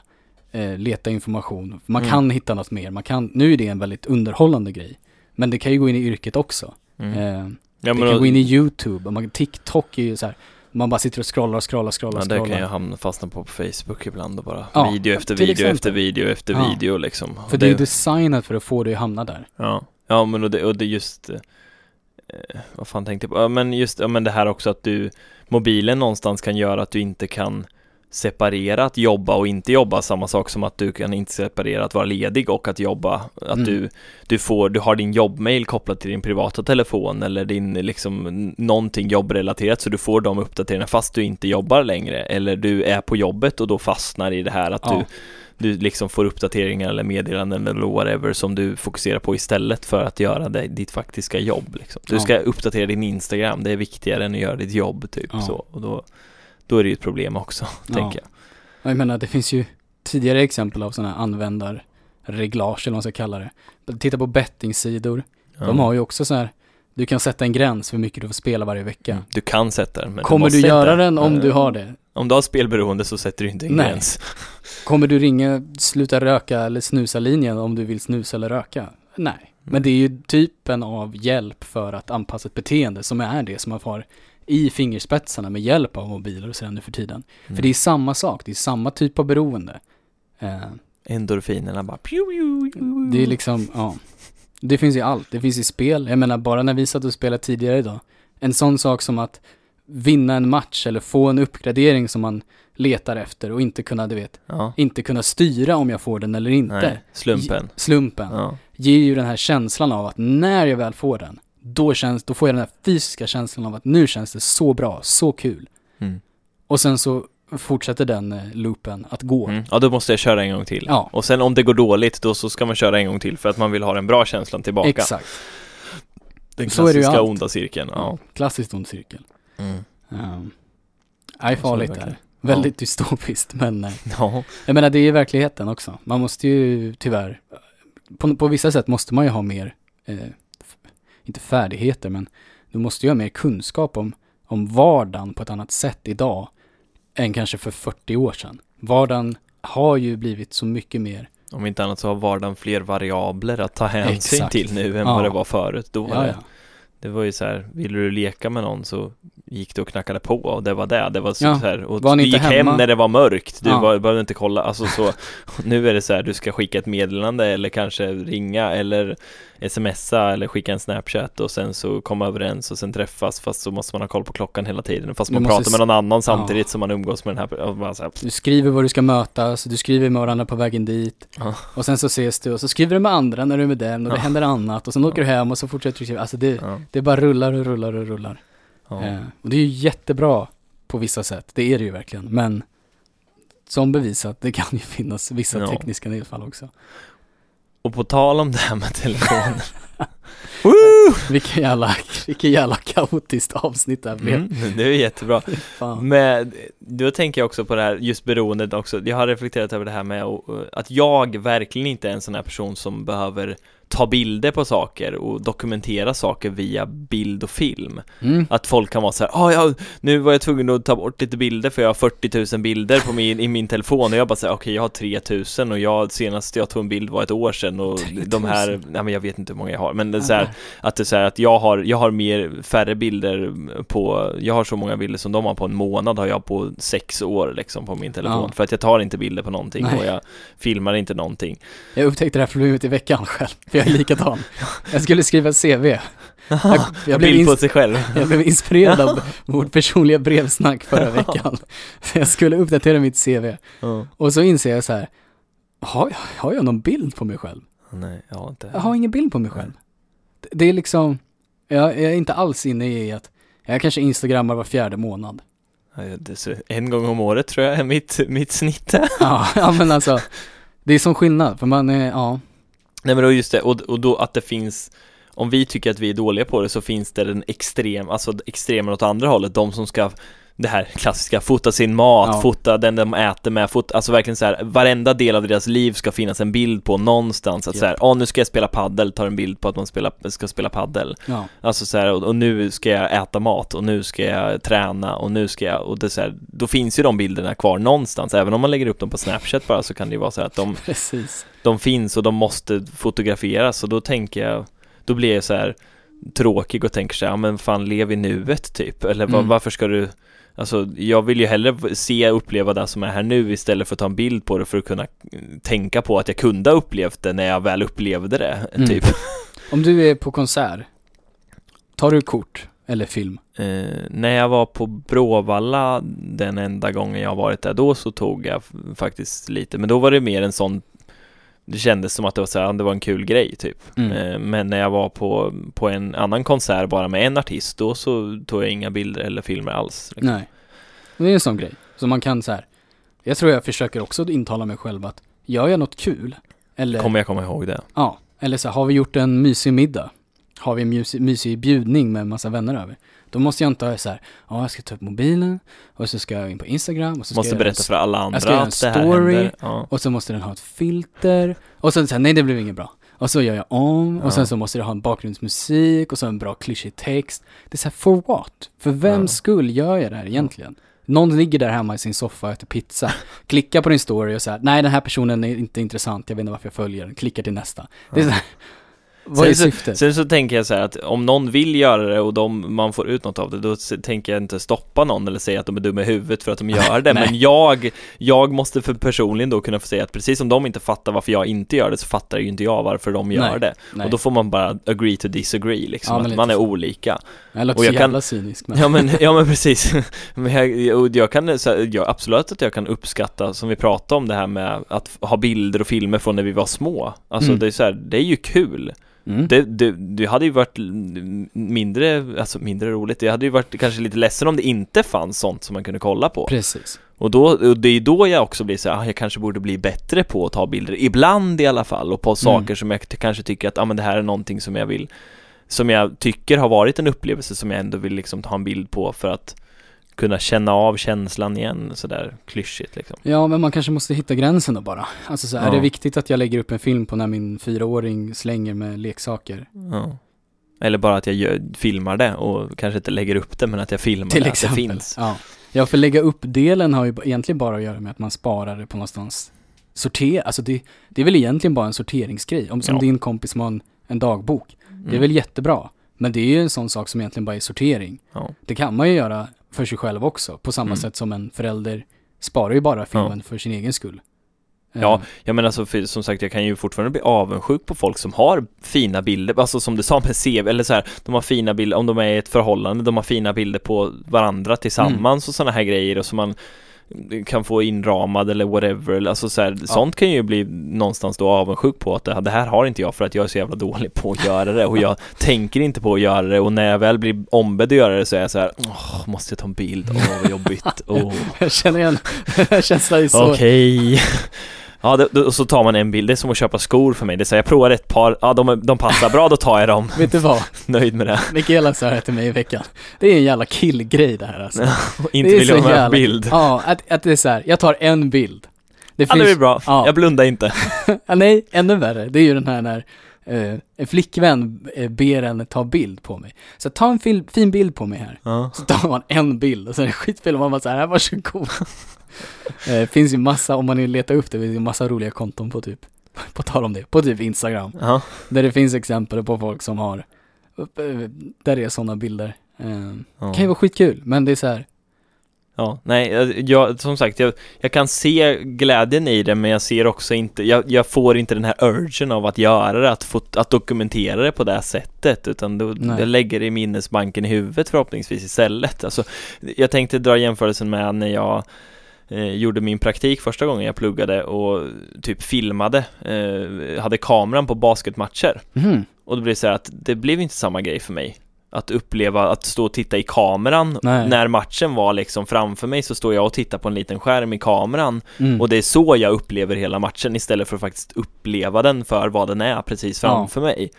eh, leta information. Man Mm. kan hitta något mer, man kan, nu är det en väldigt underhållande grej. Men det kan ju gå in i yrket också. Mm. Eh, Ja, det kan då- gå in i YouTube, och man, TikTok är ju så här, man bara sitter och scrollar, scrollar, scrollar, Ja, scrollar. kan jag hamna, fastna på på Facebook ibland och bara Ja, video efter video exempel. efter video efter Ja. video liksom. För Och det är ju designat för att få dig att hamna där. Ja, ja men och det, och det just eh, Vad fan tänkte jag på? Ja men just, ja men det här också att du Mobilen någonstans kan göra att du inte kan separera att jobba och inte jobba, samma sak som att du kan inte separera att vara ledig och att jobba. Att Mm. du, du får, du har din jobbmail kopplad till din privata telefon eller din liksom någonting jobbrelaterat så du får de uppdateringarna fast du inte jobbar längre. Eller du är på jobbet och då fastnar i det här att Ja. du du liksom får uppdateringar eller meddelanden eller whatever som du fokuserar på istället för att göra det, ditt faktiska jobb. Liksom. Du Ja. ska uppdatera din Instagram, det är viktigare än att göra ditt jobb typ Ja. så. Och då, då är det ju ett problem också, *laughs* Ja. tänker jag. Jag menar, det finns ju tidigare exempel av sådana här användarreglage eller vad man ska kalla det. Titta på bettingsidor. Ja. De har ju också så här, du kan sätta en gräns för hur mycket du får spela varje vecka. Mm. Du kan sätta den, men Kommer måste du göra den om Eh, du har det? Om du har spelberoende så sätter du inte en Nej. gräns. *laughs* Kommer du ringa sluta röka eller snusa linjen om du vill snusa eller röka? Nej. Men det är ju typen av hjälp för att anpassa ett beteende som är det som man får i fingerspetsarna med hjälp av mobiler och sådär nu för tiden. Mm. För det är samma sak, det är samma typ av beroende. Eh, Endorfinerna bara pew, pew, pew. Det är liksom, ja. Det finns i allt. Det finns i spel. Jag menar, bara när vi satt och spelade tidigare idag. En sån sak som att vinna en match eller få en uppgradering som man letar efter och inte kunna, du vet, Ja, inte kunna styra om jag får den eller inte. nej, slumpen. Slumpen. Ja. Ger ju den här känslan av att när jag väl får den, då känns, då får jag den här fysiska känslan av att nu känns det så bra, så kul. Mm. Och sen så fortsätter den eh, loopen att gå. Mm. Ja, då måste jag köra en gång till. Ja. Och sen om det går dåligt, då så ska man köra en gång till för att man vill ha den bra känslan tillbaka. Exakt. Den Så klassiska allt. onda cirkeln. Ja. Klassiskt ond cirkel. Mm. Um, så farligt är det där. Väldigt dystopiskt, men eh, *laughs* ja. jag menar det är verkligheten också. Man måste ju tyvärr, på, på vissa sätt måste man ju ha mer, eh, inte färdigheter, men du måste ju ha mer kunskap om, om vardagen på ett annat sätt idag än kanske för 40 år sedan. Vardagen har ju blivit så mycket mer, Om inte annat så har vardagen fler variabler att ta hänsyn Exakt. till nu än Ja. vad det var förut. Då var ja det, ja, det var ju så här, ville du leka med någon så gick du och knackade på och det var det. Det var så, Ja. så här, och Var du gick hemma? hem när det var mörkt. Du Ja. var, behövde inte kolla, alltså så. *laughs* Nu är det så här, du ska skicka ett meddelande eller kanske ringa eller smsa eller skicka en snapchat och sen så komma överens och sen träffas fast så måste man ha koll på klockan hela tiden fast man pratar med någon annan samtidigt Ja. som man umgås med den här och bara så här, du skriver var du ska mötas, du skriver med varandra på vägen dit Ja. och sen så ses du och så skriver du med andra när du är med den och det händer annat och sen åker du hem och så fortsätter du skriva, alltså det, det bara rullar och rullar och rullar. ja. Eh, och det är ju jättebra på vissa sätt, det är det ju verkligen. Men som bevisat, det kan ju finnas vissa Ja. tekniska nedfall också. Och på tal om det här med telefoner *laughs* Vilken jävla, vilken jävla kaotiskt avsnitt det här blev. mm, Det är jättebra. Men då tänker jag också på det här just beroendet också Jag har reflekterat över det här med att jag verkligen inte är en sån här person som behöver ta bilder på saker och dokumentera saker via bild och film Mm. Att folk kan vara så här, ah, ja, nu var jag tvungen att ta bort lite bilder för jag har 40 000 bilder på min, i min telefon och jag bara säger okej jag har 3000 och jag, senast jag tog en bild var ett år sedan och 3000? de här, nej men jag vet inte hur många jag har men det är så här, att det är så här att jag har, jag har mer, färre bilder på, jag har så många bilder som de har på en månad har jag på sex år liksom på min telefon Ja. för att jag tar inte bilder på någonting Nej. och jag filmar inte någonting Jag upptäckte det här problemet i veckan själv, jag är likadan. Jag skulle skriva CV. Jag, jag, blev bild på sig själv jag blev inspirerad av *laughs* vårt personliga brevsnack förra veckan. Så jag skulle uppdatera mitt CV. Ja. Och så inser jag så här, har jag, har jag någon bild på mig själv? Nej, jag har inte Jag har ingen bild på mig själv. Det- Det är liksom, jag, jag är inte alls inne i att, jag kanske instagrammar var fjärde månad. En gång om året tror jag är mitt, mitt snitt Ja, ja men alltså, det är som skillnad, för man är, ja, Nej men då just det, och, och då att det finns Om vi tycker att vi är dåliga på det så finns det den extrem, alltså extremen åt andra hållet, de som ska det här klassiska, fota sin mat, Ja. fota den de äter med, fota, alltså verkligen så här, varenda del av deras liv ska finnas en bild på någonstans, att Japp. så här, åh nu ska jag spela paddel, tar en bild på att man spelar, ska spela paddel ja, Alltså så här, och, och nu ska jag äta mat och nu ska jag träna och nu ska jag, och det så här, då finns ju de bilderna kvar någonstans, även om man lägger upp dem på Snapchat bara så kan det ju vara så här att de *laughs* precis. de finns och de måste fotograferas och då tänker jag, då blir jag så här tråkig och tänker så här, ja men fan lev i nuet typ, eller Mm. varför ska du Alltså jag vill ju hellre se och uppleva det som är här nu istället för att ta en bild på det för att kunna mm, tänka på att jag kunde ha upplevt det när jag väl upplevde det, Mm. typ. *laughs* Om du är på konsert, tar du kort eller film? Eh, när jag var på Bråvalla den enda gången jag varit där, då så tog jag faktiskt lite, men då var det mer en sån det kändes som att det var, så här, det var en kul grej typ. Mm. Eh, Men när jag var på, på en annan konsert bara med en artist, då så tog jag inga bilder eller filmer alls. liksom. Nej. Det är en sån grej. Så man kan så här. Jag tror jag försöker också intala mig själv att gör jag något kul, eller, Kommer jag komma ihåg det? ja, eller så här, har vi gjort en mysig middag, har vi en mysig, mysig bjudning med en massa vänner över, då måste jag inte ha så här, ja jag ska ta upp mobilen, och så ska jag in på Instagram, och så ska Måste jag berätta en för alla andra ska göra en att det här story. Ja. Och så måste den ha ett filter. Och sen så här, nej det blev inget bra. Och så gör jag om. Ja. Och sen så måste det ha en bakgrundsmusik. Och så en bra klyschig text. Det är så här, for what? För vems Ja. skull gör jag det här egentligen? Någon ligger där hemma i sin soffa och äter pizza. Klickar på din story och här, nej den här personen är inte intressant. Jag vet inte varför jag följer den. Klickar till nästa. Det är så här, vad är Sen så- syftet? Sen så tänker jag så här att om någon vill göra det och de, man får ut något av det, då tänker jag inte stoppa någon eller säga att de är dumma i huvudet för att de gör det. Men jag, jag måste för personligen då kunna få säga att precis som de inte fattar varför jag inte gör det, så fattar ju inte jag varför de gör Nej. det. Nej. Och då får man bara agree to disagree liksom, Ja, att man är så. olika. jag låter och så jag kan- jävla cynisk men. Ja men, ja men precis. *laughs* Men jag, jag kan, så jag, absolut att jag kan uppskatta, som vi pratade om det här med att ha bilder och filmer från när vi var små. Alltså Mm. det är så här, det är ju kul. Mm. Det, det, det hade ju varit mindre, alltså mindre roligt, det hade ju varit kanske lite ledsen om det inte fanns sånt som man kunde kolla på. Precis. Och, då, och det är då jag också blir så här, ah, jag kanske borde bli bättre på att ta bilder, ibland i alla fall, och på saker som jag kanske tycker att, ah, men det här är någonting som jag vill, som jag tycker har varit en upplevelse som jag ändå vill liksom ta en bild på för att kunna känna av känslan igen, sådär klyschigt liksom. Ja, men man kanske måste hitta gränsen då bara. Alltså så här, är Ja. det viktigt att jag lägger upp en film på när min fyraåring slänger med leksaker? Ja. Eller bara att jag gör, filmar det och kanske inte lägger upp det, men att jag filmar Till det, exempel. att det finns. Ja. ja, för lägga upp-delen har ju egentligen bara att göra med att man sparar det på någonstans. Sortera, alltså det, det är väl egentligen bara en sorteringsgrej. Om som Ja. din kompis har en, en dagbok. Det är Mm. väl jättebra. Men det är ju en sån sak som egentligen bara är sortering. Ja. Det kan man ju göra för sig själv också. På samma Mm. sätt som en förälder sparar ju bara filmen för sin egen skull. Ja, Eh, Jag menar alltså, för, som sagt, jag kan ju fortfarande bli avundsjuk på folk som har fina bilder, alltså som du sa med CV, eller så här, de har fina bilder, om de är i ett förhållande, de har fina bilder på varandra tillsammans och sådana här grejer och som man kan få inramad eller whatever, eller alltså så här, sånt kan ju bli någonstans då avundsjuk på att det, här har inte jag för att jag är så jävla dålig på att göra det. Och jag *laughs* tänker inte på att göra det. Och när jag väl blir ombedd att göra det så är jag så här, åh, måste jag ta en bild, åh vad jobbigt, *laughs* åh. Jag känner igen *laughs* känslan i så. Okej. Ja, det, och så tar man en bild. Det är som att köpa skor för mig. Det är så här, jag provar ett par, ja de, är- de passar bra, då tar jag dem. *laughs* Vet du vad? *laughs* Nöjd med det. Mikaela sa det till mig i veckan. Det är en jävla killgrej det här alltså. Inte är vill jag ha jävla- en bild. Ja, att, att det är så här, jag tar en bild. Det Ja, det blir bra. Ja. Jag blundar inte. *laughs* ja, nej, ännu värre. Det är ju den här när eh, en flickvän eh, ber en ta bild på mig. Så ta en fil- fin bild på mig här. Ja. Så tar man en bild och så är det skitfel och man bara så här, "Här, varsågod. *laughs* eh, finns ju massa, om man vill leta upp det, finns ju massa roliga konton på typ, på tal om det, på typ Instagram. Ja. Där det finns exempel på folk som har, eh, där det är sådana bilder. Eh, Ja. kan ju vara skitkul, men det är så här, Ja, nej, jag- som sagt, jag, jag kan se glädjen i det, men jag ser också inte, jag, jag får inte den här urgen av att göra det, att, få, att dokumentera det på det här sättet, utan då, jag lägger det i minnesbanken i huvudet förhoppningsvis istället. Alltså, jag tänkte dra jämförelsen med när jag eh, gjorde min praktik första gången jag pluggade och typ filmade, eh, hade kameran på basketmatcher. mhm, Och då blir det så här att det blev inte samma grej för mig. Att uppleva, att stå och titta i kameran Nej. när matchen var liksom framför mig så står jag och tittar på en liten skärm i kameran mm. och det är så jag upplever hela matchen istället för att faktiskt uppleva den för vad den är precis Ja. framför mig.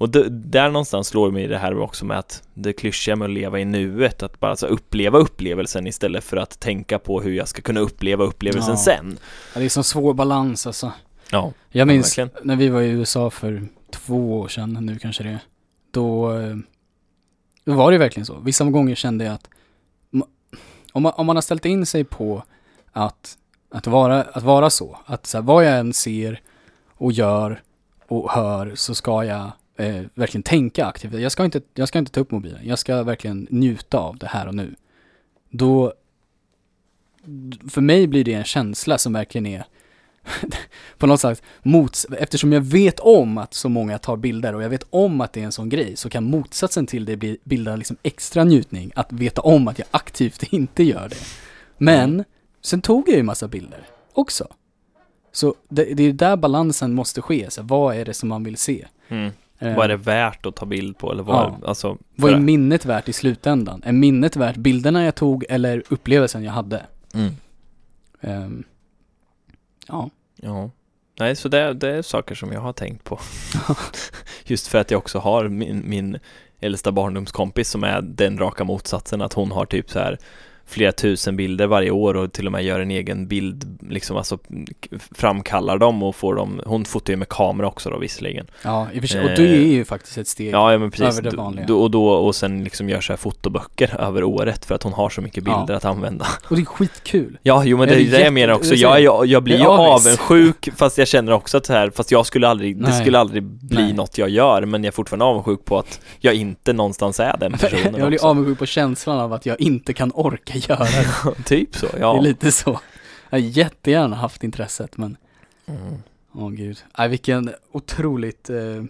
Och d- där någonstans slår mig det här också med att det klyschiga med att leva i nuet, att bara så uppleva upplevelsen istället för att tänka på hur jag ska kunna uppleva upplevelsen Ja. sen. Ja, det är så svår balans alltså. Ja, Jag minns verkligen. när vi var i USA för två år sedan, nu kanske det är, då, eh, då var det verkligen så. Vissa gånger kände jag att om man, om man har ställt in sig på att, att, vara, att vara så, att så här, vad jag än ser och gör och hör så ska jag eh, verkligen tänka aktivt. Jag ska, inte, jag ska inte ta upp mobilen, jag ska verkligen njuta av det här och nu. Då, för mig blir det en känsla som verkligen är *laughs* på något sätt mots eftersom jag vet om att så många tar bilder och jag vet om att det är en sån grej så kan motsatsen till det bli, bilda liksom extra njutning att veta om att jag aktivt *laughs* inte gör det. Men, sen tog jag ju massa bilder också. Så det, det är där balansen måste ske, så vad är det som man vill se? Mm. Eh, Vad är det värt att ta bild på eller vad, Ja. alltså, Vad är för- minnet värt i slutändan? Är minnet värt bilderna jag tog eller upplevelsen jag hade? Mm. Ehm, ja, Ja. Nej, så det, det är saker som jag har tänkt på. *laughs* Just för att jag också har min, min äldsta barndomskompis som är den raka motsatsen, att hon har typ så här flera tusen bilder varje år och till och med gör en egen bild, liksom alltså framkallar dem och får dem, hon fotar ju med kamera också då visserligen. ja i och för sig. Och Eh, det är ju faktiskt ett steg. Ja, ja men precis. Över det vanliga. Då, och, då, och sen liksom gör så här fotoböcker över året för att hon har så mycket Ja. bilder att använda. Och det är skitkul. Ja, jo men Ja, det det är det jag jätte- menar också. det Jag, jag, jag blir det ju avundsjuk fast jag känner också att så här, fast jag skulle aldrig, det Nej. skulle aldrig bli Nej. något jag gör men jag är fortfarande avundsjuk på att jag inte någonstans är den *laughs* personen jag blir också. avundsjuk på känslan av att jag inte kan orka *laughs* göra det. *laughs* typ så, Det ja. är lite så. Jag har jättegärna haft intresset men, Mm. åh gud. Nej, vilken otroligt eh,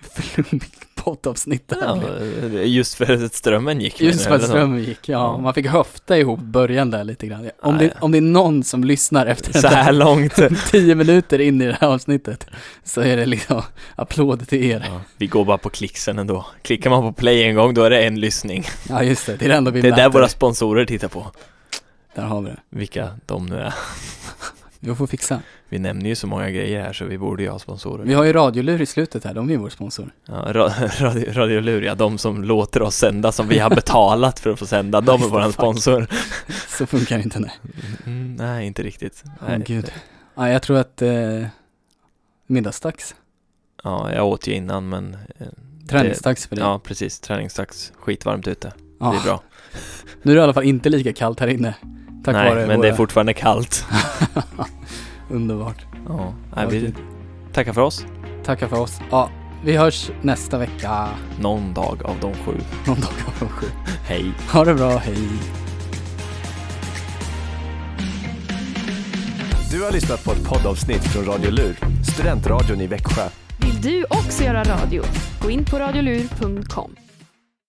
*laughs* flummigt poddavsnitt det här blev. Ja, just för att strömmen gick. Just för att strömmen gick, ja. Man fick höfta ihop början där lite grann. Om det, om det är någon som lyssnar efter Så här långt. *laughs* tio minuter in i det här avsnittet så är det liksom applåder till er. Ja, vi går bara på klicksen ändå. Klickar man på play en gång då är det en lyssning. Ja just det, det är det enda vi Det är där våra sponsorer tittar på. Där har vi det. Vilka de nu är. Vi får fixa. Vi nämner ju så många grejer här så vi borde ju ha sponsorer. Vi har ju radiolur i slutet här, de är ju vår sponsor. Ja, ra- *laughs* radio, radiolur, ja, de som låter oss sända, som vi har betalat för att få sända, de är fuck. sponsor. *laughs* Så funkar det inte nej. Mm, nej, inte riktigt. Nej. gud. Ja, jag tror att eh, middagsdags. Ja, jag åt ju innan men... eh, Träningsdags för det, dig. Ja, precis. Träningsdags. Skitvarmt ute. Ja. Det är bra. Nu är det i alla fall inte lika kallt här inne. Tack nej, vare men våra... det är fortfarande kallt. *laughs* Underbart. Ja, nej, vi tackar för oss. Tackar för oss. Ja, vi hörs nästa vecka. Någon dag av de sju. *laughs* Någon dag av de sju. Hej. Ha det bra, hej. Du har lyssnat på ett poddavsnitt från Radio Lur, studentradion i Växjö. Vill du också göra radio? Gå in på radiolur.com.